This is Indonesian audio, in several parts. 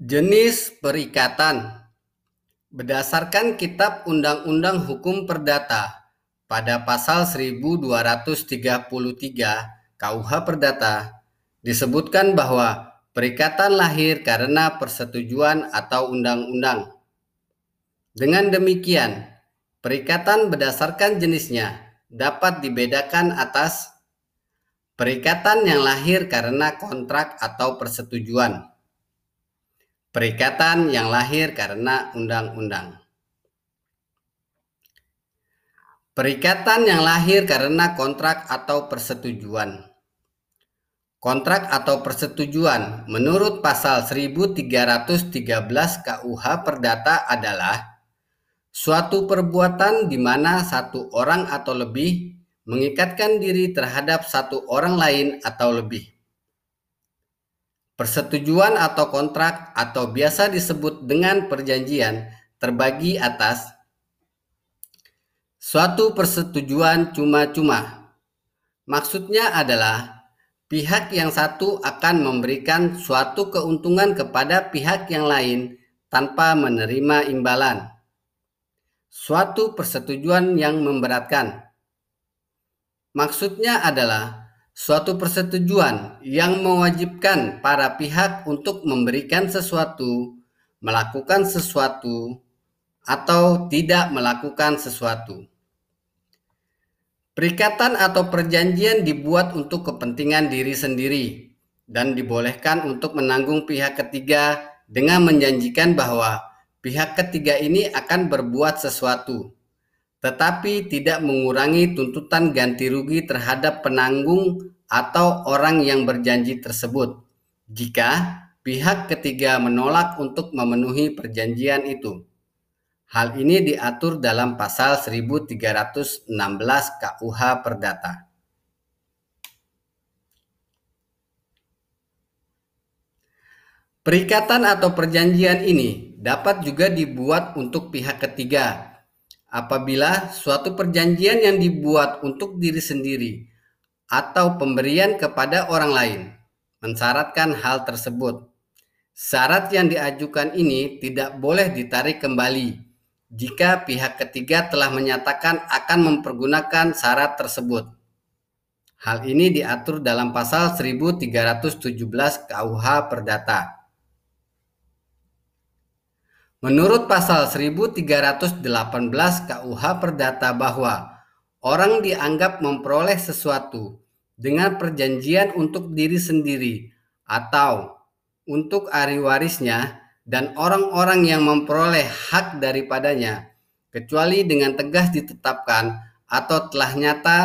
Jenis perikatan Berdasarkan Kitab Undang-Undang Hukum Perdata pada pasal 1233 KUH Perdata disebutkan bahwa perikatan lahir karena persetujuan atau undang-undang. Dengan demikian, perikatan berdasarkan jenisnya dapat dibedakan atas perikatan yang lahir karena kontrak atau persetujuan Perikatan yang lahir karena undang-undang. Perikatan yang lahir karena kontrak atau persetujuan. Kontrak atau persetujuan menurut pasal 1313 KUH Perdata adalah suatu perbuatan di mana satu orang atau lebih mengikatkan diri terhadap satu orang lain atau lebih Persetujuan atau kontrak atau biasa disebut dengan perjanjian terbagi atas suatu persetujuan cuma-cuma. Maksudnya adalah pihak yang satu akan memberikan suatu keuntungan kepada pihak yang lain tanpa menerima imbalan. Suatu persetujuan yang memberatkan. Maksudnya adalah suatu persetujuan yang mewajibkan para pihak untuk memberikan sesuatu, melakukan sesuatu, atau tidak melakukan sesuatu. Perikatan atau perjanjian dibuat untuk kepentingan diri sendiri dan dibolehkan untuk menanggung pihak ketiga dengan menjanjikan bahwa pihak ketiga ini akan berbuat sesuatu tetapi tidak mengurangi tuntutan ganti rugi terhadap penanggung atau orang yang berjanji tersebut jika pihak ketiga menolak untuk memenuhi perjanjian itu. Hal ini diatur dalam pasal 1316 KUH Perdata. Perikatan atau perjanjian ini dapat juga dibuat untuk pihak ketiga apabila suatu perjanjian yang dibuat untuk diri sendiri atau pemberian kepada orang lain mensyaratkan hal tersebut. Syarat yang diajukan ini tidak boleh ditarik kembali jika pihak ketiga telah menyatakan akan mempergunakan syarat tersebut. Hal ini diatur dalam pasal 1317 KUH Perdata. Menurut pasal 1318 KUH Perdata bahwa orang dianggap memperoleh sesuatu dengan perjanjian untuk diri sendiri atau untuk ahli warisnya dan orang-orang yang memperoleh hak daripadanya kecuali dengan tegas ditetapkan atau telah nyata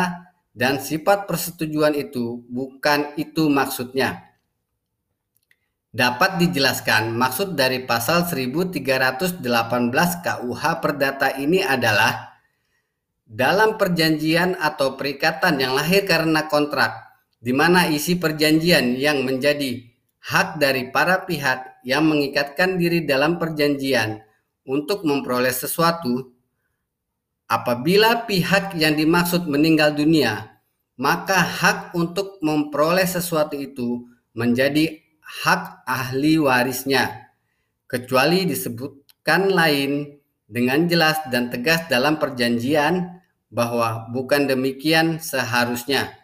dan sifat persetujuan itu bukan itu maksudnya dapat dijelaskan maksud dari pasal 1318 KUH Perdata ini adalah dalam perjanjian atau perikatan yang lahir karena kontrak di mana isi perjanjian yang menjadi hak dari para pihak yang mengikatkan diri dalam perjanjian untuk memperoleh sesuatu apabila pihak yang dimaksud meninggal dunia maka hak untuk memperoleh sesuatu itu menjadi hak ahli warisnya, kecuali disebutkan lain dengan jelas dan tegas dalam perjanjian bahwa bukan demikian seharusnya.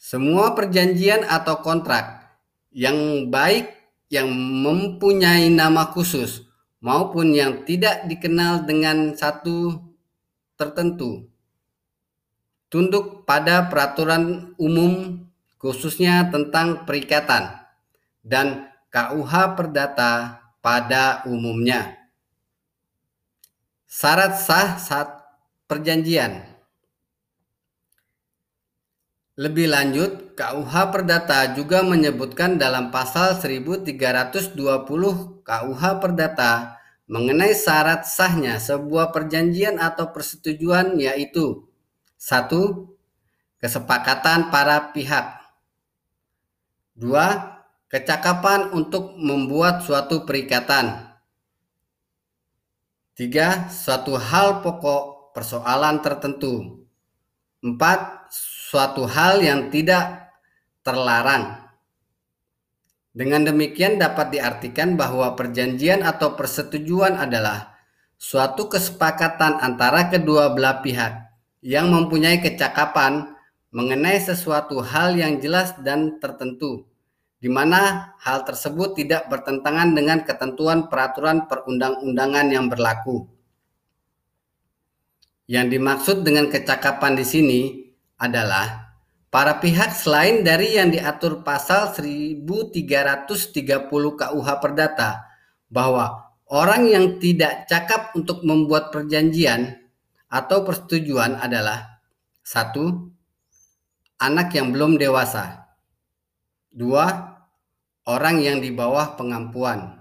Semua perjanjian atau kontrak yang baik yang mempunyai nama khusus maupun yang tidak dikenal dengan satu tertentu tunduk pada peraturan umum khususnya tentang perikatan dan KUH Perdata pada umumnya. Syarat sah saat perjanjian. Lebih lanjut, KUH Perdata juga menyebutkan dalam pasal 1320 KUH Perdata mengenai syarat sahnya sebuah perjanjian atau persetujuan yaitu satu Kesepakatan para pihak Dua, Kecakapan untuk membuat suatu perikatan. Tiga, suatu hal pokok persoalan tertentu. Empat, suatu hal yang tidak terlarang. Dengan demikian dapat diartikan bahwa perjanjian atau persetujuan adalah suatu kesepakatan antara kedua belah pihak yang mempunyai kecakapan mengenai sesuatu hal yang jelas dan tertentu, di mana hal tersebut tidak bertentangan dengan ketentuan peraturan perundang-undangan yang berlaku. Yang dimaksud dengan kecakapan di sini adalah para pihak selain dari yang diatur pasal 1330 KUH Perdata bahwa orang yang tidak cakap untuk membuat perjanjian atau persetujuan adalah satu anak yang belum dewasa. Dua, orang yang di bawah pengampuan.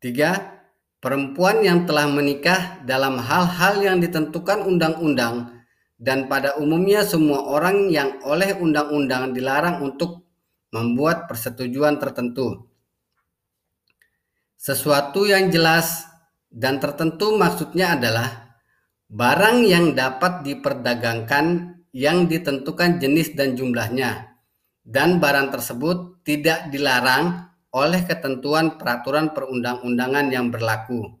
Tiga, perempuan yang telah menikah dalam hal-hal yang ditentukan undang-undang dan pada umumnya semua orang yang oleh undang-undang dilarang untuk membuat persetujuan tertentu. Sesuatu yang jelas dan tertentu maksudnya adalah barang yang dapat diperdagangkan yang ditentukan jenis dan jumlahnya dan barang tersebut tidak dilarang oleh ketentuan peraturan perundang-undangan yang berlaku.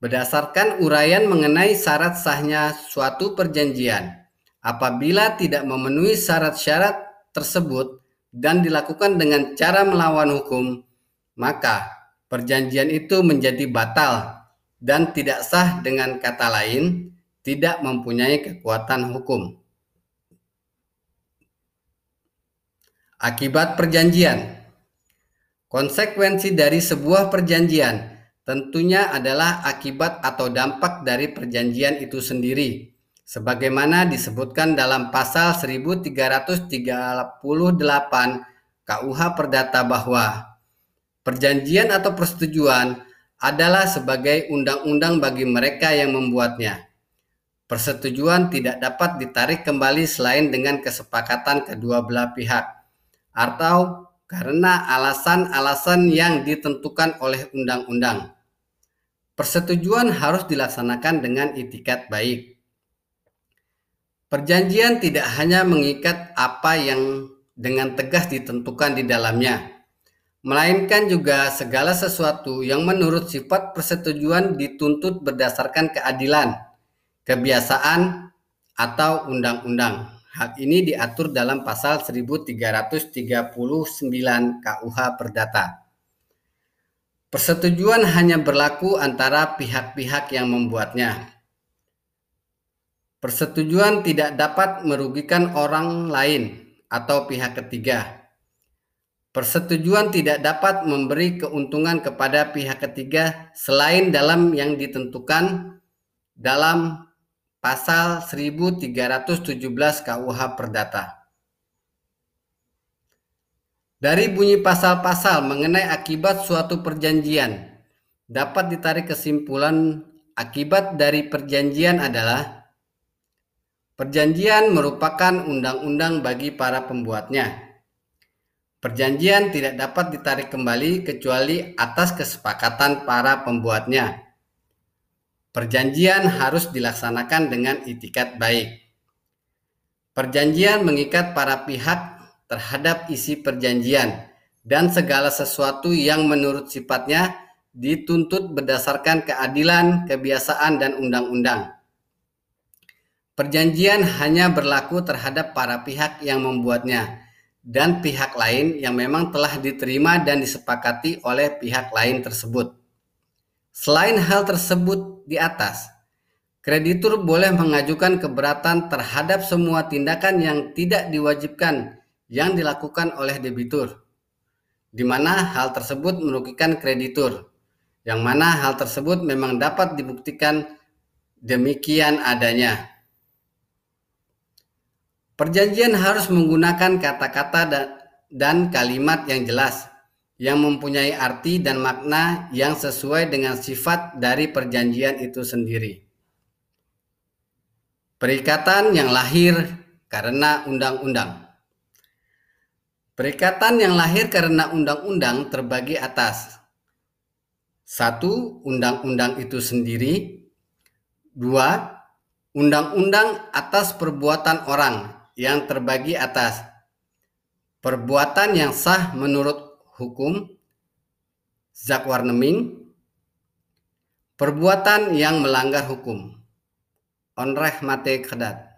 Berdasarkan uraian mengenai syarat sahnya suatu perjanjian, apabila tidak memenuhi syarat-syarat tersebut dan dilakukan dengan cara melawan hukum, maka perjanjian itu menjadi batal dan tidak sah dengan kata lain, tidak mempunyai kekuatan hukum. Akibat perjanjian Konsekuensi dari sebuah perjanjian tentunya adalah akibat atau dampak dari perjanjian itu sendiri. Sebagaimana disebutkan dalam pasal 1338 KUH Perdata bahwa perjanjian atau persetujuan adalah sebagai undang-undang bagi mereka yang membuatnya. Persetujuan tidak dapat ditarik kembali selain dengan kesepakatan kedua belah pihak atau karena alasan-alasan yang ditentukan oleh undang-undang. Persetujuan harus dilaksanakan dengan itikat baik. Perjanjian tidak hanya mengikat apa yang dengan tegas ditentukan di dalamnya, melainkan juga segala sesuatu yang menurut sifat persetujuan dituntut berdasarkan keadilan, kebiasaan, atau undang-undang. Hak ini diatur dalam pasal 1339 KUH Perdata. Persetujuan hanya berlaku antara pihak-pihak yang membuatnya. Persetujuan tidak dapat merugikan orang lain atau pihak ketiga. Persetujuan tidak dapat memberi keuntungan kepada pihak ketiga selain dalam yang ditentukan dalam pasal 1317 KUH Perdata. Dari bunyi pasal-pasal mengenai akibat suatu perjanjian, dapat ditarik kesimpulan akibat dari perjanjian adalah perjanjian merupakan undang-undang bagi para pembuatnya. Perjanjian tidak dapat ditarik kembali kecuali atas kesepakatan para pembuatnya. Perjanjian harus dilaksanakan dengan itikat baik. Perjanjian mengikat para pihak terhadap isi perjanjian dan segala sesuatu yang menurut sifatnya dituntut berdasarkan keadilan, kebiasaan, dan undang-undang. Perjanjian hanya berlaku terhadap para pihak yang membuatnya dan pihak lain yang memang telah diterima dan disepakati oleh pihak lain tersebut. Selain hal tersebut di atas, kreditur boleh mengajukan keberatan terhadap semua tindakan yang tidak diwajibkan yang dilakukan oleh debitur, di mana hal tersebut merugikan kreditur, yang mana hal tersebut memang dapat dibuktikan demikian adanya. Perjanjian harus menggunakan kata-kata dan kalimat yang jelas yang mempunyai arti dan makna yang sesuai dengan sifat dari perjanjian itu sendiri. Perikatan yang lahir karena undang-undang. Perikatan yang lahir karena undang-undang terbagi atas. Satu, undang-undang itu sendiri. Dua, undang-undang atas perbuatan orang yang terbagi atas perbuatan yang sah menurut hukum zakwarneming perbuatan yang melanggar hukum onreh mate kedat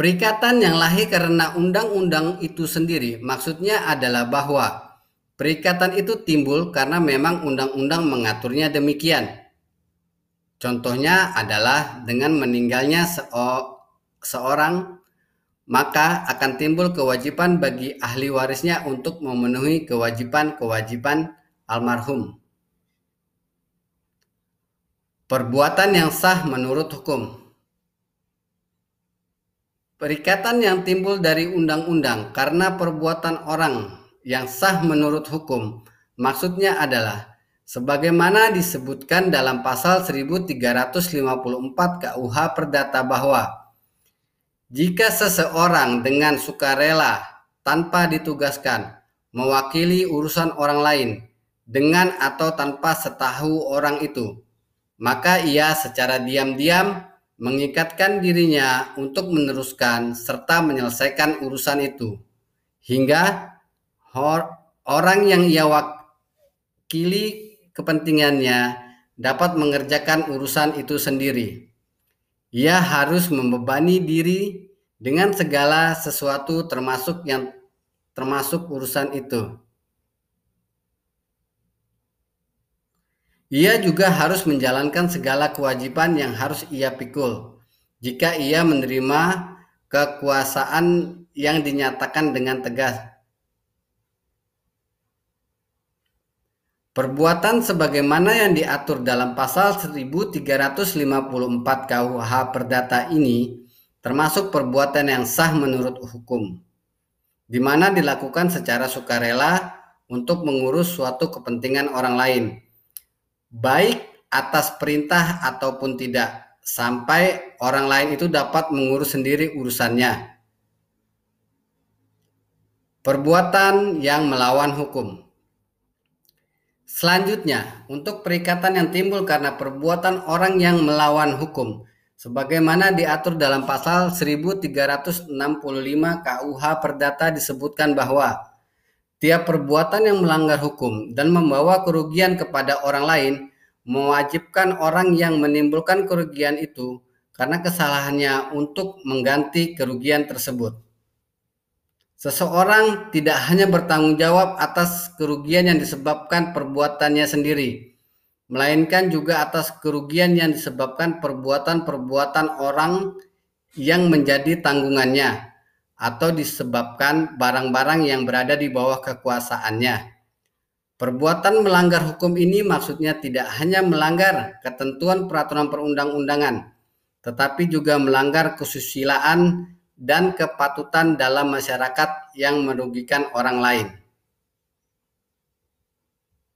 Perikatan yang lahir karena undang-undang itu sendiri maksudnya adalah bahwa perikatan itu timbul karena memang undang-undang mengaturnya demikian. Contohnya adalah dengan meninggalnya seorang maka akan timbul kewajiban bagi ahli warisnya untuk memenuhi kewajiban-kewajiban almarhum. Perbuatan yang sah menurut hukum. Perikatan yang timbul dari undang-undang karena perbuatan orang yang sah menurut hukum maksudnya adalah sebagaimana disebutkan dalam pasal 1354 KUH Perdata bahwa jika seseorang dengan sukarela tanpa ditugaskan mewakili urusan orang lain dengan atau tanpa setahu orang itu, maka ia secara diam-diam mengikatkan dirinya untuk meneruskan serta menyelesaikan urusan itu hingga orang yang ia wakili kepentingannya dapat mengerjakan urusan itu sendiri. Ia harus membebani diri dengan segala sesuatu termasuk yang termasuk urusan itu. Ia juga harus menjalankan segala kewajiban yang harus ia pikul. Jika ia menerima kekuasaan yang dinyatakan dengan tegas Perbuatan sebagaimana yang diatur dalam pasal 1354 KUH Perdata ini termasuk perbuatan yang sah menurut hukum, di mana dilakukan secara sukarela untuk mengurus suatu kepentingan orang lain, baik atas perintah ataupun tidak, sampai orang lain itu dapat mengurus sendiri urusannya. Perbuatan yang melawan hukum. Selanjutnya, untuk perikatan yang timbul karena perbuatan orang yang melawan hukum, sebagaimana diatur dalam pasal 1365 KUH Perdata disebutkan bahwa tiap perbuatan yang melanggar hukum dan membawa kerugian kepada orang lain mewajibkan orang yang menimbulkan kerugian itu karena kesalahannya untuk mengganti kerugian tersebut. Seseorang tidak hanya bertanggung jawab atas kerugian yang disebabkan perbuatannya sendiri, melainkan juga atas kerugian yang disebabkan perbuatan-perbuatan orang yang menjadi tanggungannya atau disebabkan barang-barang yang berada di bawah kekuasaannya. Perbuatan melanggar hukum ini maksudnya tidak hanya melanggar ketentuan peraturan perundang-undangan, tetapi juga melanggar kesusilaan dan kepatutan dalam masyarakat yang merugikan orang lain.